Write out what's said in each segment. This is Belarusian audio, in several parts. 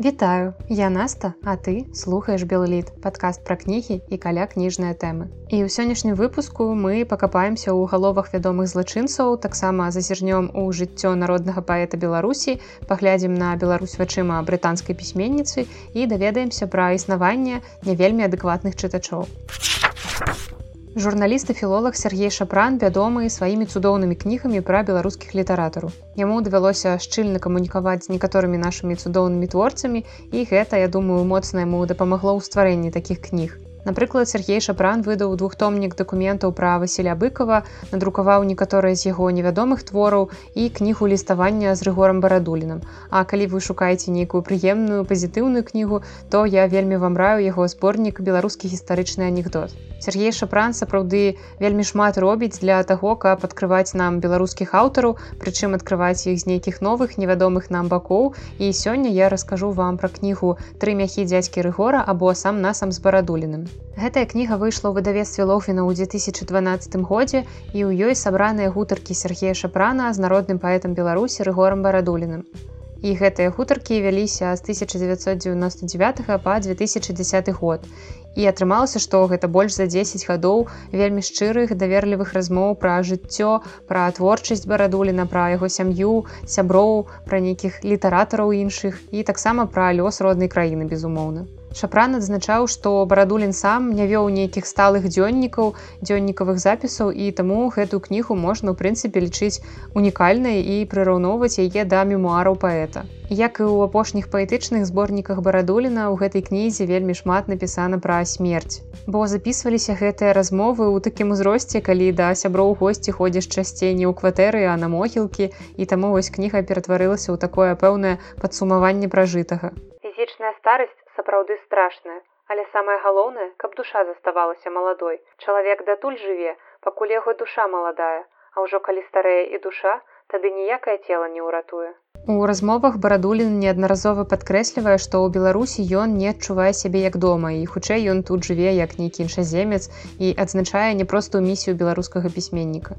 Вітаю, я Наста, а ты слухаеш белліт, падкаст пра кнігі і каля кніжныя тэмы. І ў сённяшнім выпуску мы пакапаемся ў галовах вядомых злачынцаў, таксама зазірнём у жыццё народнага паэта Беларусі, паглядзім на Беларусь вачыма брытанскай пісьменніцы і даведаемся пра існаванне не вельмі адэкватных чытачоў. Журналіст і філолог Сергей Шапран вядомы сваімі цудоўнымі кнігамі пра беларускіх літаратараў. Яму давялося шчыльна камунікаваць з некаторымі нашымі цудоўнымі творцамі і гэта, я думаю, моцна яму дапамагло ў стварэнні такіх кніг. Напрыклад, Сергей Шапран выдаў двухтомнік дакументаў пра Васіля быкова, надрукаваў некаторыя з яго невядомых твораў і кнігу ліставання з рыгорам барадулінам. А калі вы шукаеце нейкую прыемную пазітыўную кнігу, то я вельмі вам раю яго зборнік беларускі гістарычны анекдот. Сергей Шапран сапраўды вельмі шмат робіць для таго, каб адкрываць нам беларускіх аўтараў, прычым адкрываць іх з нейкіх новых невядомых нам бакоў. І сёння я раскажу вам пра кнігу тры мяхі дзядзькі рыгора або сам насам з барадуліным. Гэтая кніга выйшла ў выдавецтве Лофіна ў 2012 годзе і ў ёй сабраныя гутаркі Сергея Шапрана з народным паэтам Беларусі рыгорам барадуліным. І гэтыя гутаркі вяліся з 1999 па 2010 год. І атрымалася, што гэта больш за 10 гадоў вельмі шчырых даверлівых размоў пра жыццё, пра творчасць барадуліна, пра яго сям'ю, сяброў, пра нейкіх літаратараў іншых і таксама пра лёс роднай краіны, безумоўна. Шапран адзначаў, што барадулін сам не вёў нейкіх сталых дзённікаў дзённікавых запісаў і таму гэтую кнігу можна ў прынцыпе лічыць унікальнай і прыраўноўваць яе да мемуараў паэта. Як і ў апошніх паэтычных зборніках барадуліна ў гэтай кнізе вельмі шмат напісана пра смерць. Бо запісваліся гэтыя размовы ў такім узросце, калі да сяброў госці ходзіш часцей не ў кватэры, а на могілкі і таму вось кніга ператварылася ў такое пэўнае падсумаванне пражытага. Фізічная старасць сапраўды страшная, але самае галоўнае, каб душа заставалася маладой. Чалавек датуль жыве, пакуль яго душа маладая, а ўжо калі старэе і душа, тады ніякае цела не ўратуе. У размовах барадулін неаднаразова падкрэслівае, што ў Беларусі ён не адчувае сябе як дома і хутчэй ён тут жыве як нейкі іншаземец і адзначае непростую місію беларускага пісьменніка.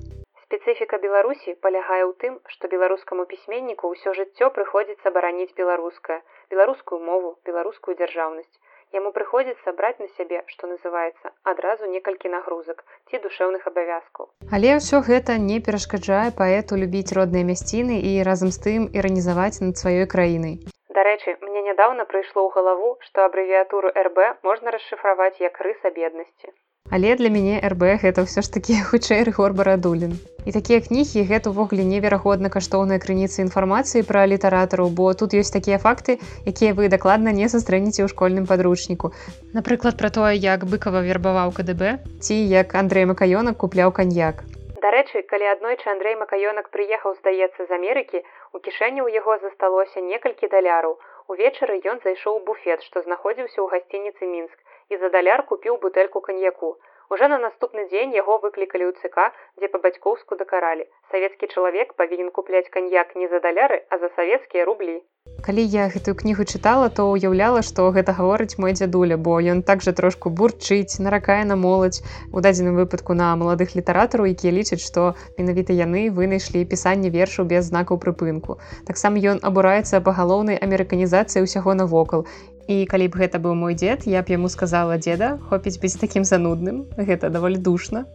Спецыфіка Беларусі палягае ў тым, што беларускаму пісьменніку ўсё жыццё прыходзіцца бараніць беларускае, беларускую мову беларускую дзяржаўнасць. Яму прыходзіцца браць на сябе што называецца адразу некалькі нагрузак ці душэўных абавязкаў. Але ўсё гэта не перашкаджае паэту любіць родныя мясціны і разам з тым іранізаваць над сваёй краінай. Дарэчы мне нядаўна прыйшло ў галаву што абрэвіатуру рб можна расшыфраваць як рыса беднасці Але для мяне РБ гэта ўсё ж такі хутчэй рэгор барадулін. І такія кнігі гэта ўвогуле неверагодна каштоўныя крыніцы інфармацыі пра літаратараў, бо тут ёсць такія факты, якія вы дакладна не сустрэнеце ў школьным падручніку. Напрыклад, пра тое, як быкава вербаваў КДБ ці як Андрэй Макаёнак купляў каньяк. Дарэчы, калі аднойчы Андрэй Макаёнак прыехаў, здаецца, з Амерыкі, у кішэні ў яго засталося некалькі даляраў. Увечары ён зайшоў у буфет, што знаходзіўся ў гасцініцы мінск і за даляр купіў бутэльку каньяку. Уже на наступны дзень яго выклікалі ў ЦК, дзе па-бацькоўску дакаралі. Савецкі чалавек павінен купляць каньяк не за даляры, а за савецкія рублі. Калі я гэтую кнігу чытала, то ўяўляла, што гэта гаворыць мой дзядуля, бо ён так жа трошку бурчыць, наракае на моладзь у дадзеным выпадку на маладых літаратараў, якія лічаць, што менавіта яны вынайшлі пісанне вершу без знакаў прыпынку. Таксама ён абураецца па галоўнай амерыканізацыі ўсяго навокал І калі б гэта быў мой дзед, я б яму сказала дзеда, хопіць быць такім занудным, гэта даволі душна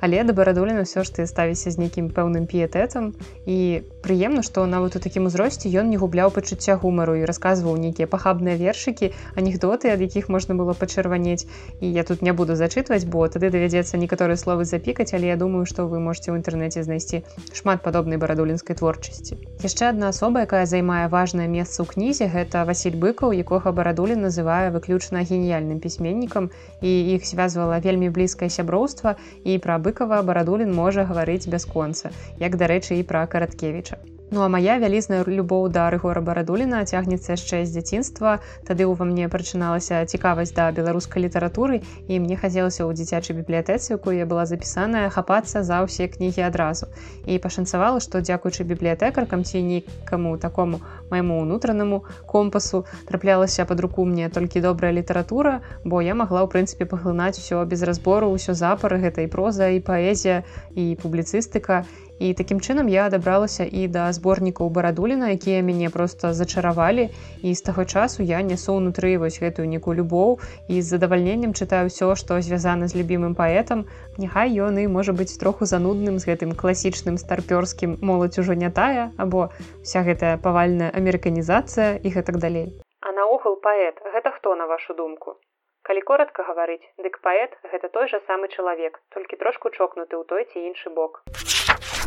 але да барадуліна ўсё ж ты ставіся з нейкім пэўным піетэтам і прыемна што нават у такім узросце ён не губляў пачуцця гумару і расказваў нейкія пахабныя вершыкі анекдоты ад якіх можна было пачырванець. І я тут не буду зачытваць бо тады давядзецца некаторыя словы запікаць але я думаю што вы можете ў інтэрнэце знайсці шмат падобнай барадулінскай творчасці. Яшчэ одна асоба якая займае важнае месца ў кнізе гэта Васіль быкаў якога барадулін называе выключна геніяльным пісьменнікам. І іх звязвала вельмі блізкае сяброўства і пра быкова барадулін можа гаварыць бясконца як дарэчы і пра караткевіча Ну а моя вялізная любоў да рыгора барадуліна цягнецца яшчэ з дзяцінства. Тады ўва мне прачыналася цікавасць да беларускай літаратуры і мне хацелася ў дзіцячай бібліятэцы якую я была запісаная хапацца за ўсе кнігі адразу. І пашанцавала што дзякуючы бібліятэкаркам ці нейкаму такому майму унутранаму компасу траплялася под руку мне толькі добрая літаратура бо я магла ў прынцыпе паглынаць усё без разбору ўсё запары гэта і проза і паэзія і публіцыстыка і такім чынам я дабралася і да зборнікаў барадуліна якія мяне просто зачаравалі і з таго часу я нясу ўнутры вось гэтую некую любоў і з задавальненнем чытаю ўсё што звязана з любімым паэтам няхай ён і можа быць троху занудным з гэтым класічным старпёрскім моладзь ужо не тая або вся гэтая павальная амерыканізацыя і гэтак далей. А наогул паэт гэта хто на вашу думку? Калі коротко гаварыць дык паэт гэта той жа самы чалавек толькі трошку чокнуты ў той ці іншы бок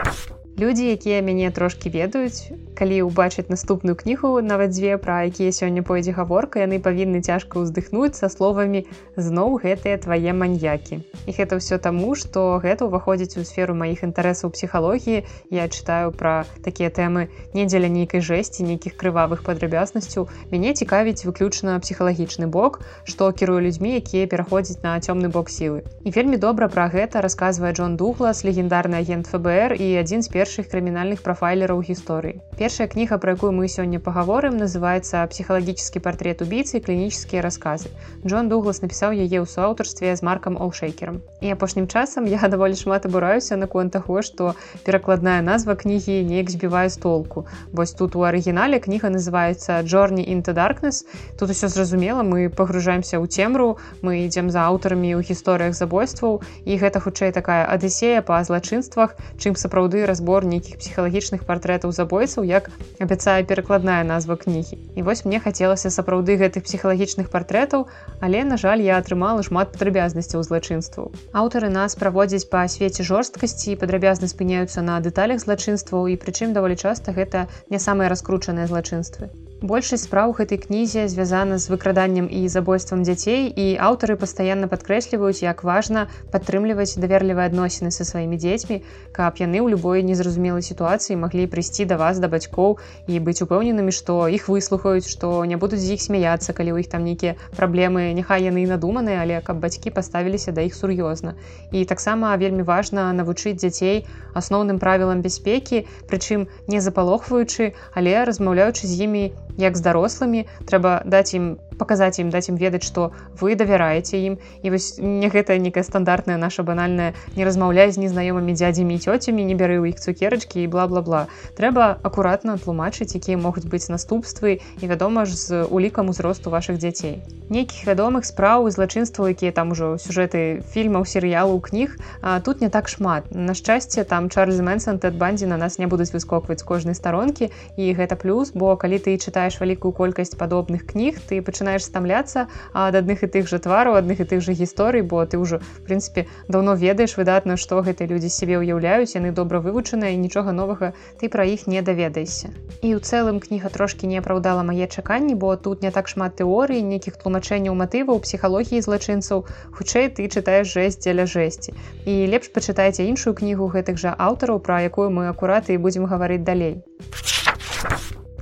you Людзі, якія мяне трошкі ведаюць, калі ўбачыць наступную кнігу нават дзве пра якія сёння пойдзе гаворка, яны павінны цяжка ўздыхнуць са словамі зноў гэтыя твае маньякі. І гэта ўсё таму, што гэта ўваходзіць у сферу маіх інтарэсаў псіхалогіі. Я чытаю пра такія тэмы не дзеля нейкай жэсці, нейкіх крывавых падрабязнасцяў. Мяне цікавіць выключна псіхалагічны бок, што кірую людзьмі, якія пераходзяць на цёмны бок сілы. І вельмі добра пра гэта расказвае Джон Дуглас, легендарны агент ФБР і адзін з першых першых крымінальных прафайлераў гісторыі. Першая кніга, пра якую мы сёння пагаворым, называецца псіхалагічны партрет убійцы клінічныя расказы. Джон Дуглас напісаў яе ў суаўтарстве з маркам Олшейкером. І апошнім часам я даволі шмат абураюся наконт таго, што перакладная назва кнігі неяк збівае з толку. Вось тут у арыгінале кніга называецца Джорні into darkнess. Тут усё зразумела, мы пагружаемся ў цемру, мы ідзем за аўтарамі ў гісторыях забойстваў і гэта хутчэй такая адысея па злачынствах, чым сапраўды разбор збор нейкіх псіхалагічных партрэтаў забойцаў як абяцае перакладная назва кнігі. І вось мне хацелася сапраўды гэтых псіхалагічных партрэтаў але на жаль я атрымала шмат падрабязнасцяў злачынстваў. Аўтары нас праводзяць па свеце жорсткасці падрабязна спыняюцца на дэталях злачынстваў і прычым даволі часта гэта не самыя раскручаныя злачынствы Большасць спраў гэтай кнізе звязана з выкраданнем і забойствам дзяцей і аўтары пастаянна падкрэсліваюць, як важна падтрымліваць даверлівыя адносіны са сваімі дзецьмі, каб яны ў любой незразумелай сітуацыі маглі прыйсці да вас да бацькоў і быць упэўненымі, што іх выслухаюць, што не будуць з іх смяяцца, калі ў іх там нейкія праблемы, няхай яны надуманыя, але каб бацькі паставіліся да іх сур'ёзна. І таксама вельмі важна навучыць дзяцей асноўным правілам бяспекі, прычым не запалохваючы, але размаўляючы з імі як з дарослымі трэба даць ім паказаць ім даць ім ведаць што вы давяраеце ім і вось не гэта некая стандартная наша банальная не размаўляй з незнаёмымі дзядзямі цёцямі не бяры ў іх цукерачкі і бла-бла-бла. Трэба акуратна тлумачыць якія могуць быць наступствы і вядома ж з улікам узросту ваших дзяцей нейкіх вядомых спраў і злачынстваў якія там ужо сюжэты фільмаў серыялу кніг а, тут не так шмат. На шчасце там Чарльз Мэнсон тэд бандзі на нас не будуць выскокваць кожнай старонкі і гэта плюс бо калі ты чытаеш вялікую колькасць падобных кніг ты пачынаешь пачынаеш стамляцца ад адных і тых жа твараў адных і тых жа гісторый бо ты ўжо в прынцыпе даўно ведаеш выдатна што гэтыя людзі сябе ўяўляюць яны добра вывучаныя і нічога новага ты пра іх не даведайся і ў цэлым кніга трошки не апраўдала мае чаканні бо тут не так шмат тэорый нейкіх тлумачэнняў матываў псіхалогіі злачынцаў. Хутчэй ты чытаеш жэсць дзеля жэсці. І лепш пачытайце іншую кнігу гэтых жа аўтараў пра якую мы акураты і будзем гаварыць далей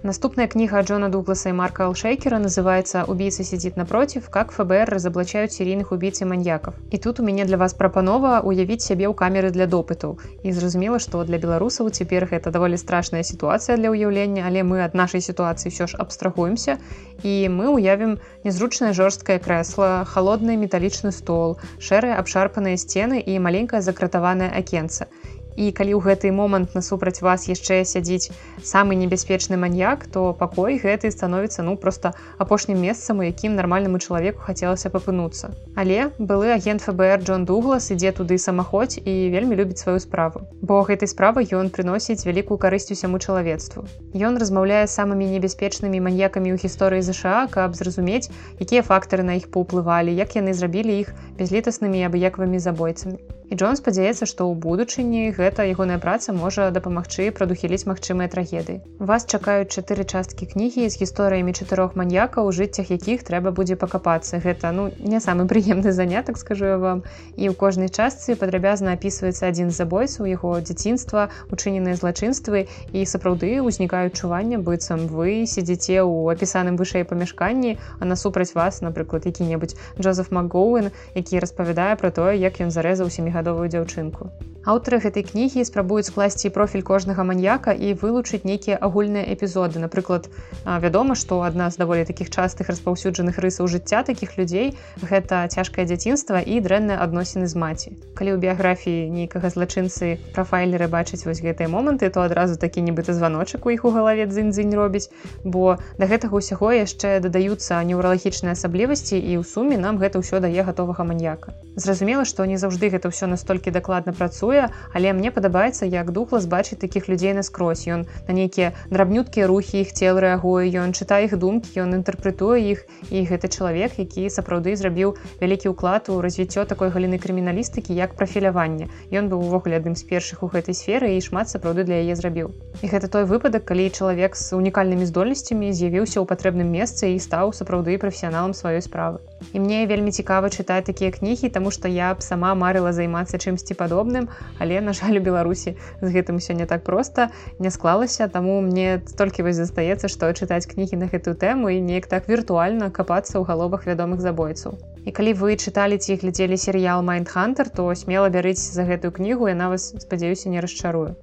Наступная книга Джона Дугласа и Марка Алшейкера называется «Убийца сидит напротив. Как ФБР разоблачают серийных убийц и маньяков». И тут у меня для вас прапанова уявить себе у камеры для допыту. И зразумела, что для белорусов теперь это довольно страшная ситуация для уявления, але мы от нашей ситуации все же абстрагуемся, и мы уявим незручное жесткое кресло, холодный металличный стол, шерые обшарпанные стены и маленькое закратованное окенце – і калі ў гэты момант насупраць вас яшчэ сядзіць самы небяспечны маньяк то пакой гэты становіцца ну просто апошнім месцам у якім нармальнаму чалавеку хацелася папынуцца але былы агент ФБР Джон Дуглас ідзе туды самаходзь і вельмі любіць сваю справу. Бо гэтай справы ён прыносіць вялікую карысць усяму чалавецтву. Ён размаўляе самымі небяспечнымі маньякамі ў гісторыі ЗША каб зразумець якія фактары на іх паўплывалі як яны зрабілі іх бязлітаснымі абыякавымі забойцамі і Джон спадзяецца што ў будучыні гэта ягоная праца можа дапамагчы прадухіліць магчымыя трагедыі. Вас чакаюць чатыры часткі кнігі з гісторыямі чатырох маньякаў у жыццях якіх трэба будзе пакапацца. Гэта ну не самы прыемны занятак скажу я вам. І ў кожнай частцы падрабязна апісваецца адзін з забойцаў яго дзяцінства учыненыя злачынствы і сапраўды ўзнікаюць чуванне быццам. Вы сядзіце ў апісаным вышэй памяшканні а насупраць вас напрыклад які-небудзь Джозеф Макгоуэн які распавядае пра тое як ён зарэзаў семігадовую дзяўчынку аўтары гэтай кнігі спрабуюць скласці профіль кожнага маньяка і вылучыць нейкія агульныя эпізоды. Напрыклад вядома што адна з даволі такіх частых распаўсюджаных рысаў жыцця такіх людзей гэта цяжкае дзяцінства і дрэнныя адносіны з маці. Калі ў біяграфіі нейкага злачынцы прафайлеры бачыць вось гэтыя моманты то адразу такі нібыта званочак у іх у галаве дзынь-дзынь робіць. Бо да гэтага ўсяго яшчэ дадаюцца неўралагічныя асаблівасці і ў суме нам гэта ўсё дае гатовага маньяка. Зразумела што не заўжды гэта ўсё настолькі дакладна працуе працуе але мне падабаецца як духлас бачыць такіх людзей наскрозь. Ён на нейкія драбнюткія рухі іх цел рэагуе ён чытае іх думкі ён інтэрпрэтуе іх. І гэты чалавек які сапраўды зрабіў вялікі ўклад у развіццё такой галіны крыміналістыкі як прафіляванне. Ён быў увогуле адным з першых у гэтай сферы і шмат сапраўды для яе зрабіў. І гэта той выпадак калі чалавек з унікальнымі здольнасцямі з'явіўся ў патрэбным месцы і стаў сапраўды прафесіяналам сваёй справы. І мне вельмі цікава чытаць такія кнігі тому што я б сама марыла займацца чымсьці падобным але на жаль у беларусі з гэтым сёння так проста не склалася. Таму мне столькі вось застаецца што чытаць кнігі на гэтую тэму і неяк так віртуальна капацца ў галовах вядомых забойцаў. І калі вы чыталі ці глядзелі серыял майндхантер то смела бярыць за гэтую кнігу яна вас спадзяюся не расчарую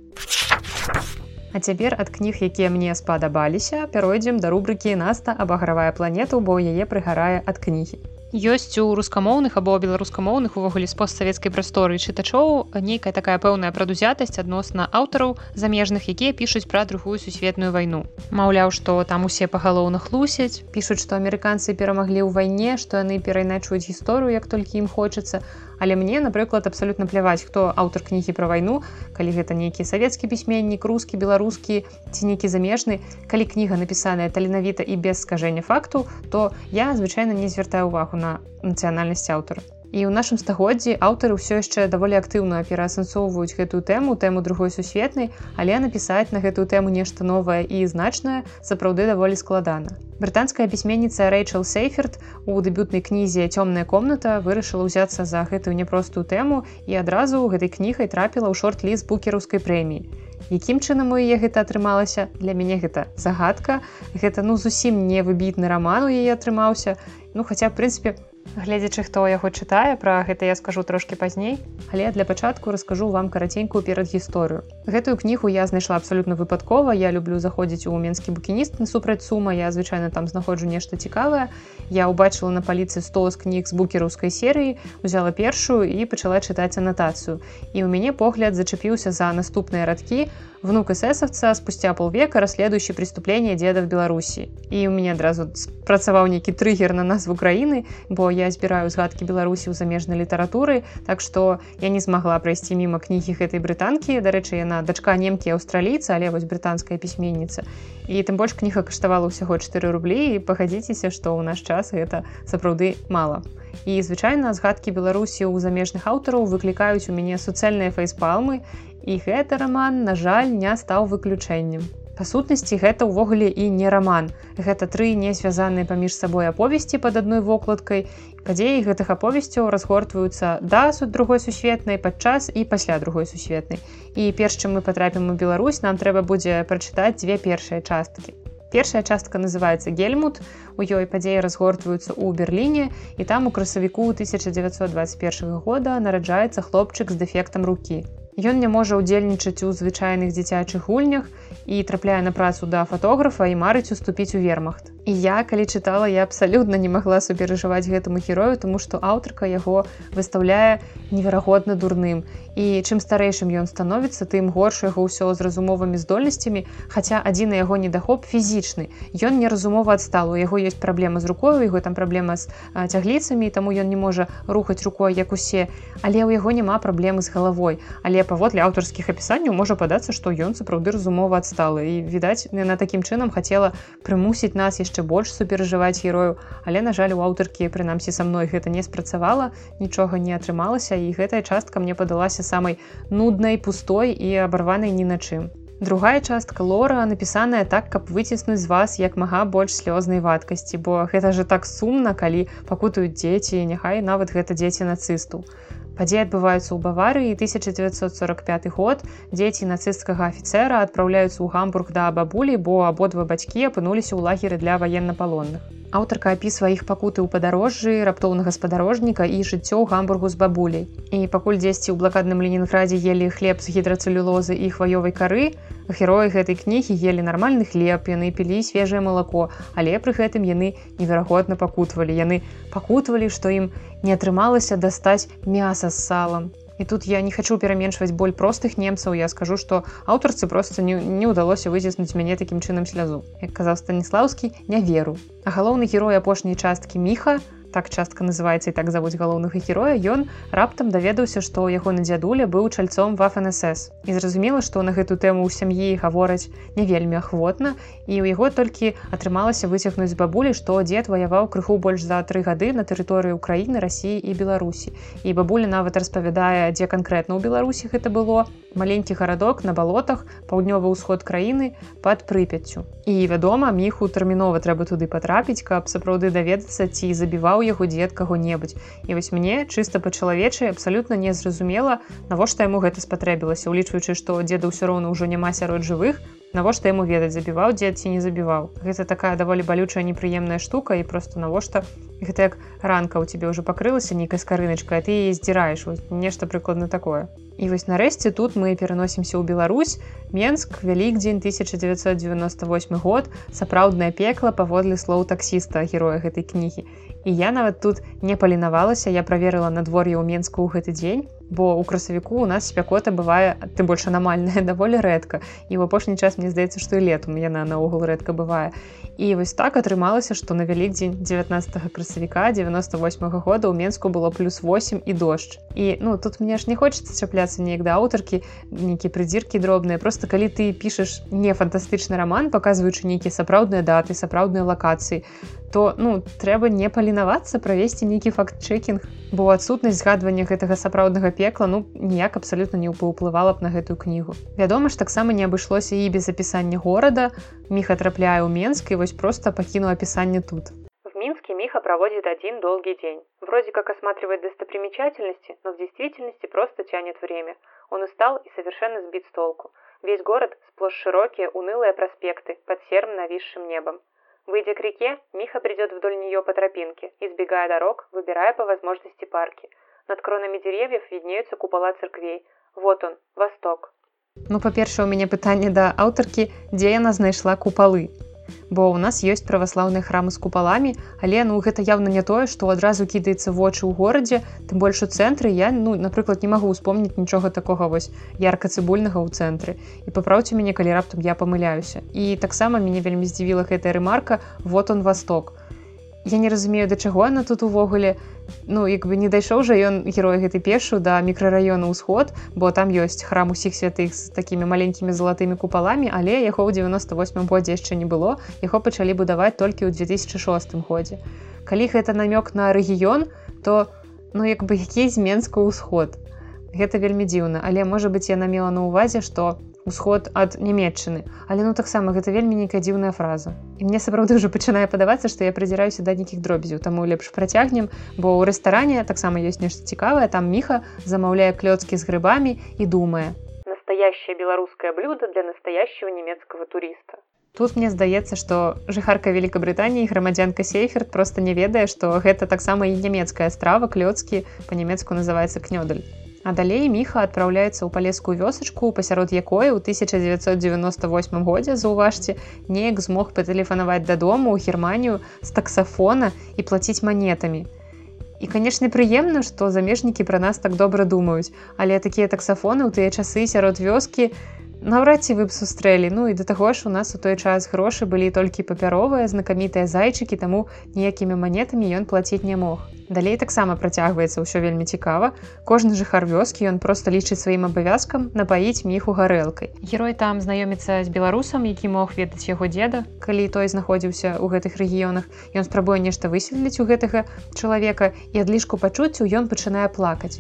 цяпер ад кніг якія мне спадабаліся пяройдзем да рубрыкі наста абагравая планету бо яе прыгарае ад кнігі ёсць у рускамоўных або беларускамоўных увогуле з постсавецкай прасторы чытачоў нейкая такая пэўная прадузятасць адносна аўтараў замежных якія пішуць пра другую сусветную вайну. Маўляў што там усе пагалоўна хлусяць пішуць што амерыканцы перамаглі ў вайне што яны перайначваюць гісторыю як толькі ім хочацца але мне напрыклад абсалютна пляваць хто аўтар кнігі пра вайну калі гэта нейкі савецкі пісьменнік рускі беларускі ці нейкі замежны. Калі кніга напісаная таленавіта і без скажэння факту то я звычайна не звяртаю увагу на нацыянальнасць аўтара і ў нашым стагоддзі аўтары ўсё яшчэ даволі актыўна пераасэнсоўваюць гэтую тэму тэму другой сусветнай але напісаць на гэтую тэму нешта новае і значнае сапраўды даволі складана. Брытанская пісьменніца рэйчел сейферт у дэбютнай кнізе цёмная комната вырашыла ўзяцца за гэтую няпростую тэму і адразу гэтай кнігай трапіла ў шорт-ліст букераўскай прэміі. Якім чынам у яе гэта атрымалася? Для мяне гэта загадка. Гэта ну зусім не выбітны раман у яе атрымаўся. Ну хаця прынцыпе гледзячы хто яго чытае пра гэта я скажу трошки пазней. Але для пачатку раскажу вам караценькую перад гісторыю гэтую кнігу я знайшла абсалютна выпадкова. Я люблю заходзіць у менскі букініст насупраць сума. Я звычайна там знаходжу нешта цікавае. Я убачыла на паліцы стос кніг з букераўскай серыі узяла першую і пачала чытаць анатацыю. І ў мяне погляд зачапіўся за наступныя радкі внук эсэсовца спустя полвека расследующий преступление деда в беларусі і у меня адразу спрацаваў нейкі трыггер на назву краіны бо я збіраю згадкі беларусі ў замежнай літаратуры так што я не змагла прайсці мімо кнігі гэтай брытанкі дарэчы яна дачка немкі аўстралійца але вось брытанская пісьменніца. І тым больш кніга каштавала ўсяго 4 рублі і пагадзіцеся што ў наш час гэта сапраўды мала. І звычайна згадкі беларусі ў замежных аўтараў выклікаюць у мяне суцэльныя фейспалмы і гэты раман на жаль не стаў выключэннем па сутнасці гэта ўвогуле і не раман. Гэта тры не звязаныя паміж сабой аповесці под адной вокладкай. Падзеі гэтых аповесцяў разгортваюцца да суд другой сусветнай падчас і пасля другой сусветнай. І перш чым мы патрапім у Беларусь нам трэба будзе прачытаць дзве першыя часткі. Першая частка называется гельмут у ёй падзеі разгортваюцца ў берерліне і там у красавіку 1921 года нараджаецца хлопчык з дэфектам рукі. Ён не можа ўдзельнічаць у звычайных дзіцячых гульнях і трапляе на працу да фатографа і марыць уступіць у вермахт. І я калі чытала я абсалютна не магла суперажываць гэтаму герою, тому што аўтарка яго выстаўляе неверагодна дурным. І чым старэйшым ён становіцца, тым горш яго ўсё з разумовымі здольнасцямі, хаця адзін яго недахоп фізічны. Ён неразумова адстал, у яго ёсць праблема з рукою, яго там праблема з цягліцамі, таму ён не можа рухаць рукой як усе, але ў яго няма праблемы з галавой. Але паводле аўтарскіх апісанняў можа падацца што ён сапраўды разумова адстала і відаць яна такім чынам хацела прымусіць нас яшчэ больш суперажываць герою. Але на жаль у аўтаркі прынамсі са мной гэта не спрацавала нічога не атрымалася і гэтая частка мне падалася самай нуднай пустой і абарванай ні на чым. Другая частка лора напісаная так, каб выціснуць з вас як мага больш слёзнай вадкасці, бо гэта же так сумна, калі пакутаюць дзеці, няхай нават гэта дзеці нацыстаў Падзеі адбываюцца ў баварыі 1945 год дзеці нацысцкага афіцэра адпраўляюцца ў гамбург да бабулі, бо абодва бацькі апынуліся ў лагеры для ваеннапалонных. Аўтарка апісвае іх пакуты ў падарожжы раптоўнага спадарожніка і жыццё ў гамбургу з бабуляй. І пакуль дзесьці ў блакадным ленінградзе елі хлеб з гідрацэлюлозы і хваёвай кары, героі гэтай кнігі елі нармальны хлеб, яны пілі свежае малако, але пры гэтым яны неверагодна пакутвалі. Яны пакутвалі, што ім не атрымалася дастаць мяса з салам. І тут я не хочу пераменшваць боль простых немцаў я скажу што аўтарцы просто не, не ўдалося выціснуць мяне такім чынам слязу як казаў станіслаўскі не веру а галоўны герой апошняй часткі міха так частка называецца і так завуць галоўнага героя ён раптам даведаўся што яго на дзядуля быў чальцом ва фнсс і зразумела што на гэту тэму ў сям'і гавораць не вельмі ахвотна і ў яго толькі атрымалася выцягнуць з бабулі што дзед ваяваў крыху больш за тры гады на тэрыторыі ўкраіны рассіі і беларусі. І бабуля нават распавядае дзе канкрэтна ў беларусі гэта было. Маленькі гарадок на балотах паўднёвы ўсход краіны под прыпяццю. І вядома міху тэрмінова трэба туды патрапіць каб сапраўды даведацца ці забіваў яго дзед каго-небудзь. І вось мне чыста па-чалавечай абсалютна незразумела навошта яму гэта спатрэбілася улічваючы што дзеда ўсё роўна ўжо няма сярод жывых навошта яму ведаць забіваў дзед ці не забіваў. Гэта такая даволі балючая непрыемная штука і просто навошта гэта як ранка у тебе ўжо пакрылася нейкая скарыначка ты здзіраеш. Нешта прыкладна такое І вось нарэшце тут мы пераносімся ў Беларусь, Менск, вялікдзень 1998 год, сапраўднае пекла паводле слоў таксіста героя гэтай кнігі. І я нават тут не палінавалася, я праверыла надвор'е ў Менску ў гэты дзень бо у красавіку у нас спякота бывае ты больш анамальная даволі рэдка. І ў апошні час мне здаецца што і летум яна наогул рэдка бывае. І вось так атрымалася што на вялікдзень 19 красавіка 98 -го года ў менску было плюс 8 і дождж. І ну тут мне ж не хочется чапляцца неяк да аўтаркі нейкія прыдзіркі дробныя просто калі ты пішаш не фантастычны роман паказваючы нейкія сапраўдныя даты сапраўдныя лакацыі то ну трэба не палінавацца правесці нейкі факт-чекінг бо адсутнасць згадвання гэтага сапраўднага пекла ну ніяк абсалютна не паўплывала б на гэтую кнігу. Вядома ж таксама не абышлося і без апісання горада. Міха трапляе ў менск і вось просто пакінуў апісанне тут миха проводит один долгий день вроде как осматривает достопримечательности но в действительности просто тянет время он устал и совершенно сбит с толку весь город сплошь широкие унылые проспекты под серым нависшим небом Выйдя к реке, Миха придет вдоль нее по тропинке, избегая дорог, выбирая по возможности парки. Над кронами деревьев виднеются купола церквей. Вот он, восток. Ну, па-першае, у мяне пытанне да аўтаркі, дзе яна знайшла купалы бо ў нас ёсць праваслаўныя храмы з купаламі але ну гэта явно не тое што адразу кідаецца вочы ў горадзе тым больш у цэнтры я ну напрыклад не магу успомніць нічога такога вось ярка цыбульнага ў цэнтры. І папраўце мяне калі раптам я памыляюся. І таксама мяне вельмі здзівіла гэтая рэмарка вот он восток я не разумею да чаго она тут увогуле. Ну як бы не дайшоў жа ён герой гэтай пешу да мікрараёну ўсход бо там ёсць храм усіх святых з такімі маленькімі залатымі купаламі але яго ў 98 годзе яшчэ не было. Яго пачалі будаваць толькі ў 2006 годзе. Калі гэта намёк на рэгіён то ну як бы які з менска ўсход? Гэта вельмі дзіўна. Але можа быць яна мела на ўвазе што усход ад нямметчыны але ну таксама гэта вельмі нейкая дзіўная фраза. І мне сапраўды ўжо пачынае падавацца што я прыдзіраюся да нейкіх дробязяў. Таму лепш працягнем бо ў рэстаране таксама ёсць нешта цікавае. Там міха замаўляе клёцкі з грыбамі і думае. Настоящее беларускае блюдо для настоящего нямецкого туриста. Тут мне здаецца, што жыхарка Вкабрытаніі грамадзянка Сейферт проста не ведае, што гэта таксама і нямецкая страва клёцкі па-нямецку называецца кнёдаль. А далей міха адпраўляецца ў палескую вёсачку, пасярод якой у 1998 годзе заўважце неяк змог патэлефанаваць дадому ў германію з таксафона і плаціць манетамі. І канешне прыемна, што замежнікі пра нас так добра думаюць, але такія таксафоны ў тыя часы сярод вёскі, Наўрад ці вы б сустрэлі. Ну і да таго ж у нас у той час грошы былі толькі папяровыя знакамітыя зайчыкі таму ніякімі манетамі ён плаціць не мог. Далей таксама працягваецца ўсё вельмі цікава. Кожны жыхар вёскі ён просто лічыць сваім абавязкам напаіць міху гарэлкай. Герой там знаёміцца з беларусам які мог ведаць яго деда калі той знаходзіўся ў гэтых рэгіёнах ён спрабуе нешта высветліць у гэтага чалавека і адлішку пачуццю ён пачынае плакаць.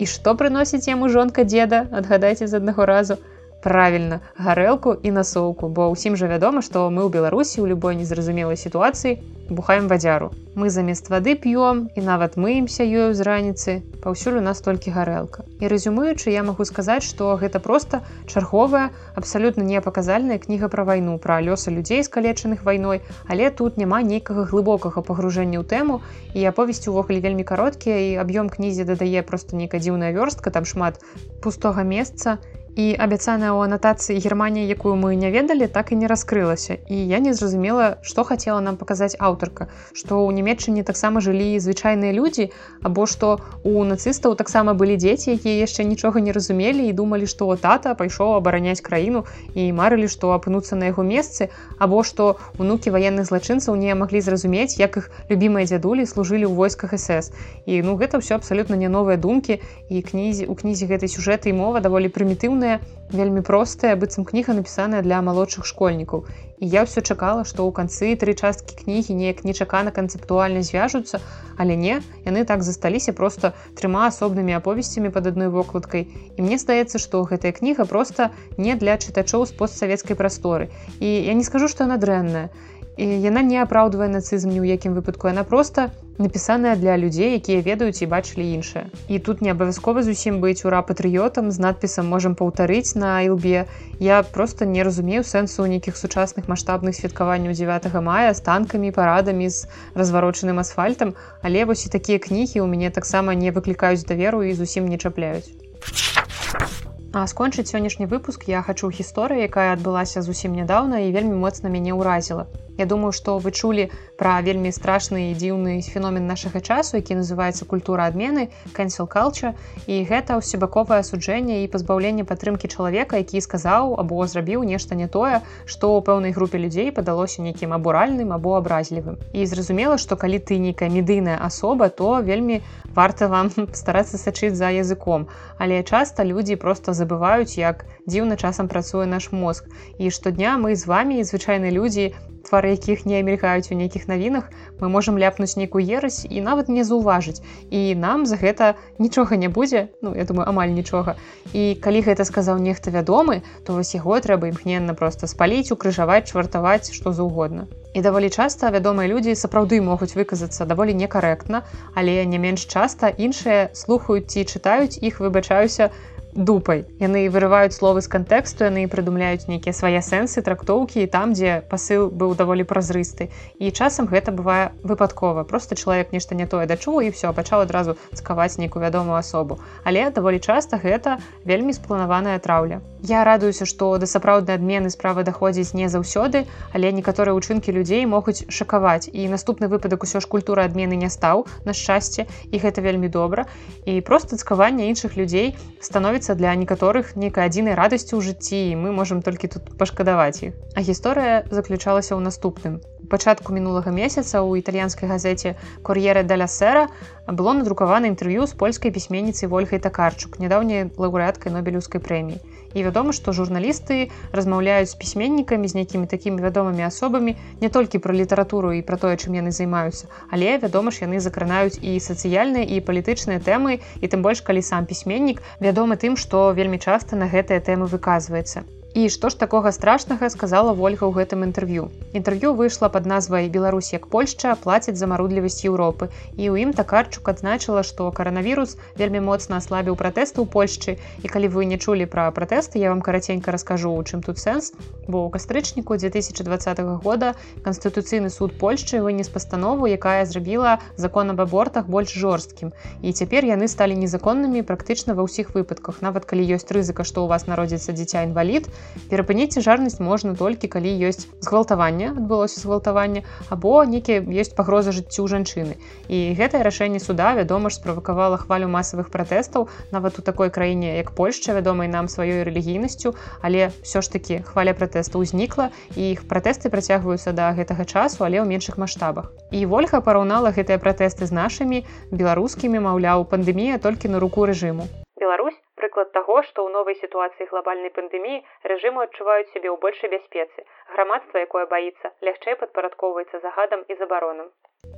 І што прыносіць яму жонка деда адгадайце з аднаго разу правільна гарэлку і насоўку бо ўсім жа вядома што мы ў беларусі ў любой незразумелай сітуацыі бухаем вадзяру мы замест вады п'ём і нават мыемся ёю з раніцы. Паўсюль у нас толькі гарэлка. І рэзюмуючы я магу сказаць што гэта проста чарговая абсалютна непаказальная кніга пра вайну пра лёсы людзей скалечаных вайной але тут няма нейкага глыбокага пагружэння ў тэму і аповесці увогуле вельмі кароткія і аб'ём кнізе дадае просто нейкая дзіўная вёрстка там шмат пустога месца і абяцаная ў анатацыі германія якую мы не ведалі так і не раскрылася. І я не зразумела што хацела нам паказаць аўтарка. Што ў нямметчыне таксама жылі звычайныя людзі або што у нацыстаў таксама былі дзеці якія яшчэ нічога не разумелі і думалі што тата пайшоў абараняць краіну і марылі што апынуцца на яго месцы або што унукі ваенных злачынцаў не маглі зразумець як іх любімыя дзядулі служылі ў войсках сС і ну гэта ўсё абсалютна не новыя думкі і кнізе у кнізе гэтай сюжэты і мова даволі прымітыўна прыемная вельмі простая быццам кніга напісаная для малодшых школьнікаў. І я ўсё чакала што ў канцы тры часткі кнігі неяк нечакана канцэптуальна звяжуцца але не яны так засталіся просто трыма асобнымі аповесцямі под адной вокладкай. І мне здаецца што гэтая кніга просто не для чытачоў з постсавецкай прасторы. І я не скажу што яна дрэнная і яна не апраўдвае нацызм ні ў якім выпадку. Яна просто напісаная для людзей якія ведаюць і бачылі іншае. І тут не абавязкова зусім быць ура патрыётам з надпісам можам паўтарыць на ілбе. Я просто не разумею сэнсу ў нейкіх сучасных маштабных святкаванняў 9 мая з танкамі парадамі з разварочаным асфальтам. Але вось і такія кнігі ў мяне таксама не выклікаюць даверу і зусім не чапляюць А скончыць сённяшні выпуск я хачу гісторыю, якая адбылася зусім нядаўна і вельмі моцна мяне ўразіла. Я думаю, што вы чулі пра вельмі страшны і дзіўны феномен нашага часу, які называецца культура адмены, cancel culture. І гэта ўсебаковае асуджэнне і пазбаўленне падтрымкі чалавека, які сказаў або зрабіў нешта не тое, што ў пэўнай групе людзей падалося нейкім абуральным або абразлівым. І зразумела, што калі ты нейкая медыйная асоба, то вельмі варта вам старацца сачыць за языком. Але часта людзі проста забываюць, як дзіўна часам працуе наш мозг. І штодня мы з вами звычайныя людзі, твары якіх не мільгаюць у нейкіх навінах мы можемм ляпнуць нейкую ерась і нават не заўважыць. І нам за гэта нічога не будзе ну я думаю амаль нічога. І калі гэта сказаў нехта вядомы то вось яго трэба імкненна просто спаліць укрыжаваць чвартаваць што заўгодна. І даволі часта вядомыя людзі сапраўды могуць выказацца даволі некарэктна але не менш часта іншыя слухаюць ці чытаюць іх выбачаюся дупай яны вырываюць словы з кантэксту яны прыдумляюць нейкія свае сэнсы трактоўкі там дзе пасыл быў даволі празрысты і часам гэта бывае выпадкова просто чалавек нешта не тое дачуў і все пачаў адразу цкаваць нейкую вядомую асобу але даволі часта гэта вельмі спланаваная траўля я радуюся што да сапраўднай адмены справы даходзіць не заўсёды але некаторыя ўчынкі людзей могуць шакаваць і наступны выпадак усё ж культура адмены не стаў на шчасце і гэта вельмі добра і просто цкаванне іншых людзей становіцца становіцца для некаторых нейкай адзінай радасці ў жыцці і мы можемм толькі тут пашкадаваць іх. А гісторыя заключалася ў наступным. У пачатку мінулага месяца ў італьянскай газеце кор'еры даля сэра было надрукавана інтэрв'ю з польскай пісьменніцай ольгай такарчук, нядаўняй лаўрэаткай нобелеўскай прэміі і вядома што журналісты размаўляюць з пісьменнікамі з нейкімі такімі вядомымі асобамі не толькі пра літаратуру і пра тое чым яны займаюцца але вядома ж яны закранаюць і сацыяльныя і палітычныя тэмы і тым больш калі сам пісьменнік вядомы тым што вельмі часта на гэтыя тэмы выказваецца І што ж такога страшнага сказала ольга ў гэтым інтэрв'ю. Інтэрв'ю выйшла пад назвай Беларусь як Польшча плаціць за марудливасць Еўропы. І ў ім такарчук адзначыла, што каранавірус вельмі моцна аслабіў пратэсты ў Польшчы. І калі вы не чулі пра пратэсты, я вам караценька раскажу, у чым тут сэнс. Бо ў кастрычніку 2020 года Канстытуцыйны суд Польшчы вынес пастанову, якая зрабіла закон аб абортах больш жорсткім. І цяпер яны сталі незаконнымі практычна ва ўсіх выпадках. Нават калі ёсць рызыка, што ў вас народзіцца дзіця інвалід, перапыніць цяжарнасць можна толькі калі ёсць згвалтаванне адбылося згвалтаванне або нейкі ёсць пагроза жыццю жанчыны. І гэтае рашэнне суда вядома ж справакавала хвалю масавых пратэстаў нават у такой краіне як Польшча вядомай нам сваёй рэлігійнасцю. Але ўсё ж такі хваля пратэста ўзнікла і іх пратэсты працягваюцца да гэтага часу але ў меншых маштабах. І ольга параўнала гэтыя пратэсты з нашымі беларускімі маўляў пандэмія толькі на руку рэжыму. Беларусь прыклад таго, што ў новай сітуацыі глобальнай пандэміі рэжыму адчуваюць сябе ў большай бяспецы. Грамадства, якое баіцца, лягчэй падпарадкоўваецца загадам і забаронам.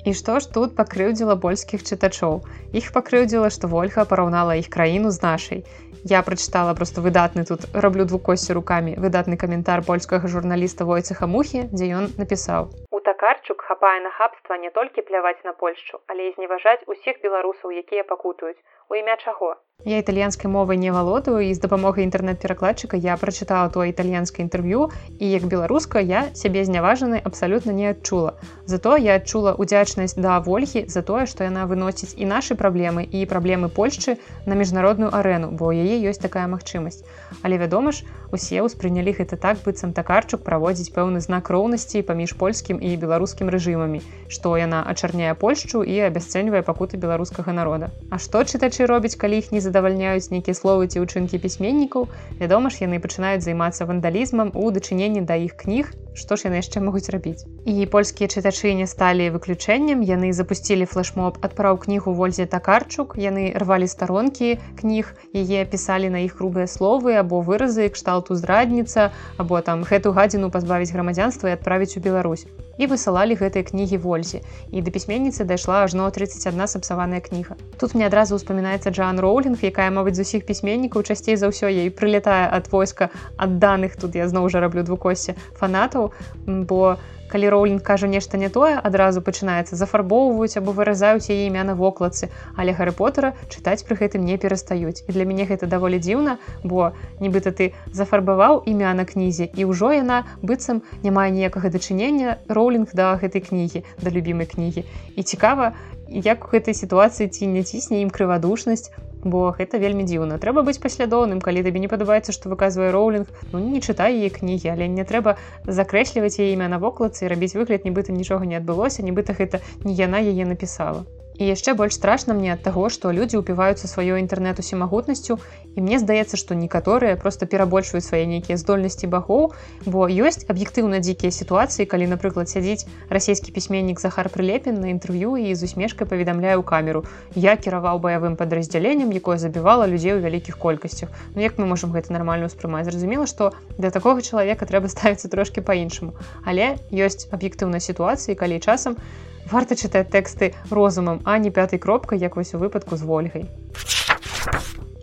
І што ж тут пакрыўдзіла польскіх чытачоў. Іх пакрыўдзіла, што ольга параўнала іх краіну з нашай. Я прачытала просто выдатны тут раблю двукосці рукамі выдатны каментар польскага журналіста войцеха мухі, дзе ён напісаў. У такарчук хапае нахабства не толькі пляваць на Польшчу, але і зневажаць усіх беларусаў, якія пакутаюць. У імя чаго? Я італьянскай мовай не валодаю і з дапамогай інтэрнэт-перакладчыка я прачытала то італьянскае інтэрв'ю і як беларуска я сябе зняважаны абсалютна не адчула. Зато я адчула удзячнасць да вольхі за тое, што яна выносіць і нашы праблемы і праблемы Польшчы на міжнародную арэну, бо яе ёсць такая магчымасць. Але вядома ж, усе ўспрынялі гэта так быццам такарчук праводзіць пэўны знак роўнасці паміж польскім і беларускім рэжымамі, што яна ачарняе Польшчу і абясцэньвае пакуты беларускага народа. А што чытачы робіць, калі іх не задавальняюць нейкія словы ці ўчынкі пісьменнікаў вядома ж яны пачынаюць займацца вандалізмам у дачыненні да іх кніг што ж яны яшчэ могуць рабіць? І польскія чытачы не сталі выключэннем. Яны запусцілі флешмоб адпраў кнігу вользе такарчук. Яны рвалі старонкі кніг яе пісалі на іх грубыя словы або выразы кшталту зрадніца або там гэту гадзіну пазбавіць грамадзянства і адправіць у Беларусь. І высылалі гэтыя кнігі вользе. І да пісьменніцы дайшла ажно 31 сапсаваная кніга. Тут мне адразу ўспамінаецца Джан роулінг якая мабыць з усіх пісьменнікаў часцей за ўсё ей прылетае ад войска ад даных. Тут я зноў жа раблю двукосе фанатаў бо калі роулінг кажа нешта не тое адразу пачынаецца зафарбоўваюць або выразаюць яе імя на вокладцы. Але гары потара чытаць пры гэтым не перастаюць. І для мяне гэта даволі дзіўна бо нібыта ты зафарбаваў імя на кнізе і ўжо яна быццам не мае ніякага дачынення роулінг да гэтай кнігі да любімай кнігі. І цікава як у гэтай сітуацыі ці не цісне ім крывадушнасць бо гэта вельмі дзіўна трэба быць паслядоўным калі табе не падабаецца што выказвае роулінг ну не чытай яе кнігі але не трэба закрэсліваць яе імя на вокладцы рабіць выгляд нібыта нічога не адбылося нібыта гэта не яна яе напісала І яшчэ больш страшна мне ад таго, што людзі ўпіваюцца сваёй інтэрнэту семагутнасцю і мне здаецца, што некаторыя проста перабольшваюць свае нейкія здольнасці багоў, бо ёсць аб'ектыўна дзікія сітуацыі, калі, напрыклад, сядзіць расійскі пісьменнік Захар прылепін на інтэрв'ю і з усмешкай паведамляе ў камеру. Я кіраваў баявым падраздзяленнем, якое забівала людзей у вялікіх колькасцях. Ну як мы можам гэта нармальна ўспрымаць? Зразумела, што для такога чалавека трэба ставіцца трошкі па-іншаму. Але ёсць аб'ектыўнай сітуацыі, калі часам, варта чытаць тэксты розумам, а не пятай кропкай, як вось у выпадку з ольгай.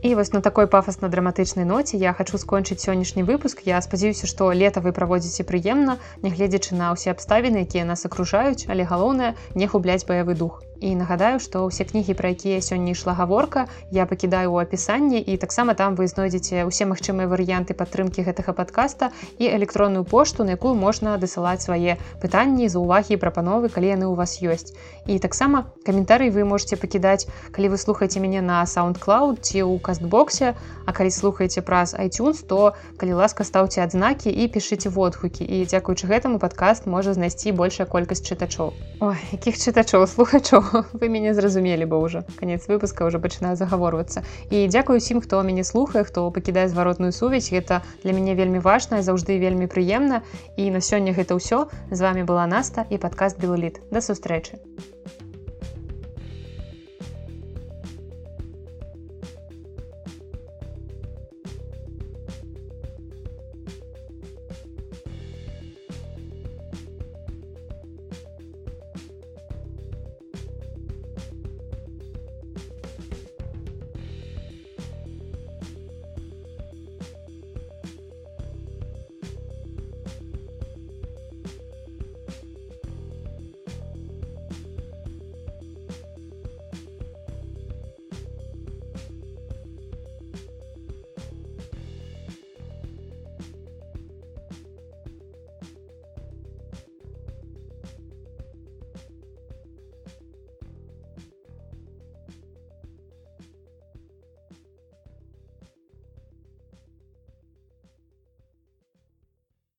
І вось на такой пафасна-драматычнай ноце я хачу скончыць сённяшні выпуск. Я спадзяюся, што лета вы праводзіце прыемна, нягледзячы на ўсе абставіны, якія нас акружаюць, але галоўнае не губляць баявы дух і нагадаю што ўсе кнігі пра якія сёння ішла гаворка я пакідаю ў апісанні і таксама там вы знойдзеце ўсе магчымыя варыянты падтрымкі гэтага падкаста і электронную пошту на якую можна дасылаць свае пытанні за увагі прапановы калі яны ў вас ёсць. І таксама каментарый вы можете пакідаць калі вы слухаеце мяне на soundundcloud ці ў кастбоксе а калі слухаеце праз iTunes то калі ласка стаўце адзнакі і пішыце водгукі і дзякуючы гэтаму падкаст можа знайсці большая колькасць чытачоў. Якіх чытачоў слухачоў вы мяне зразумелі бы ўжо канец выпуска уже пачынаю загаворвацца і дзякую усім хто мяне слухае хто пакідае зваротную сувязь. Гэта для мяне вельмі важная заўжды вельмі прыемна і на сёння гэта ўсё з вами была наста і падкаст белліт да сустрэчы